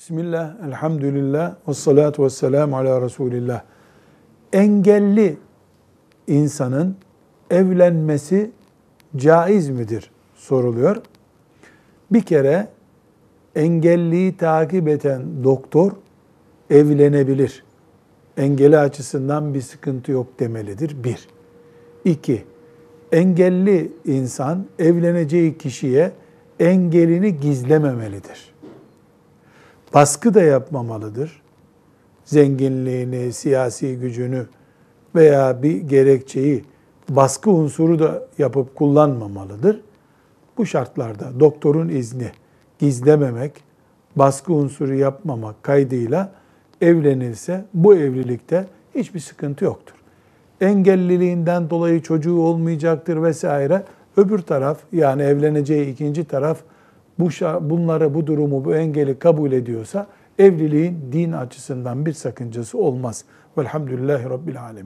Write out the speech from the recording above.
Bismillah, elhamdülillah, ve salatu ve selamu ala Resulillah. Engelli insanın evlenmesi caiz midir soruluyor. Bir kere engelliyi takip eden doktor evlenebilir. Engeli açısından bir sıkıntı yok demelidir. Bir. İki, engelli insan evleneceği kişiye engelini gizlememelidir baskı da yapmamalıdır. Zenginliğini, siyasi gücünü veya bir gerekçeyi baskı unsuru da yapıp kullanmamalıdır. Bu şartlarda doktorun izni gizlememek, baskı unsuru yapmamak kaydıyla evlenilse bu evlilikte hiçbir sıkıntı yoktur. Engelliliğinden dolayı çocuğu olmayacaktır vesaire. Öbür taraf yani evleneceği ikinci taraf bu bunları, bu durumu, bu engeli kabul ediyorsa evliliğin din açısından bir sakıncası olmaz. Velhamdülillahi Rabbil Alemin.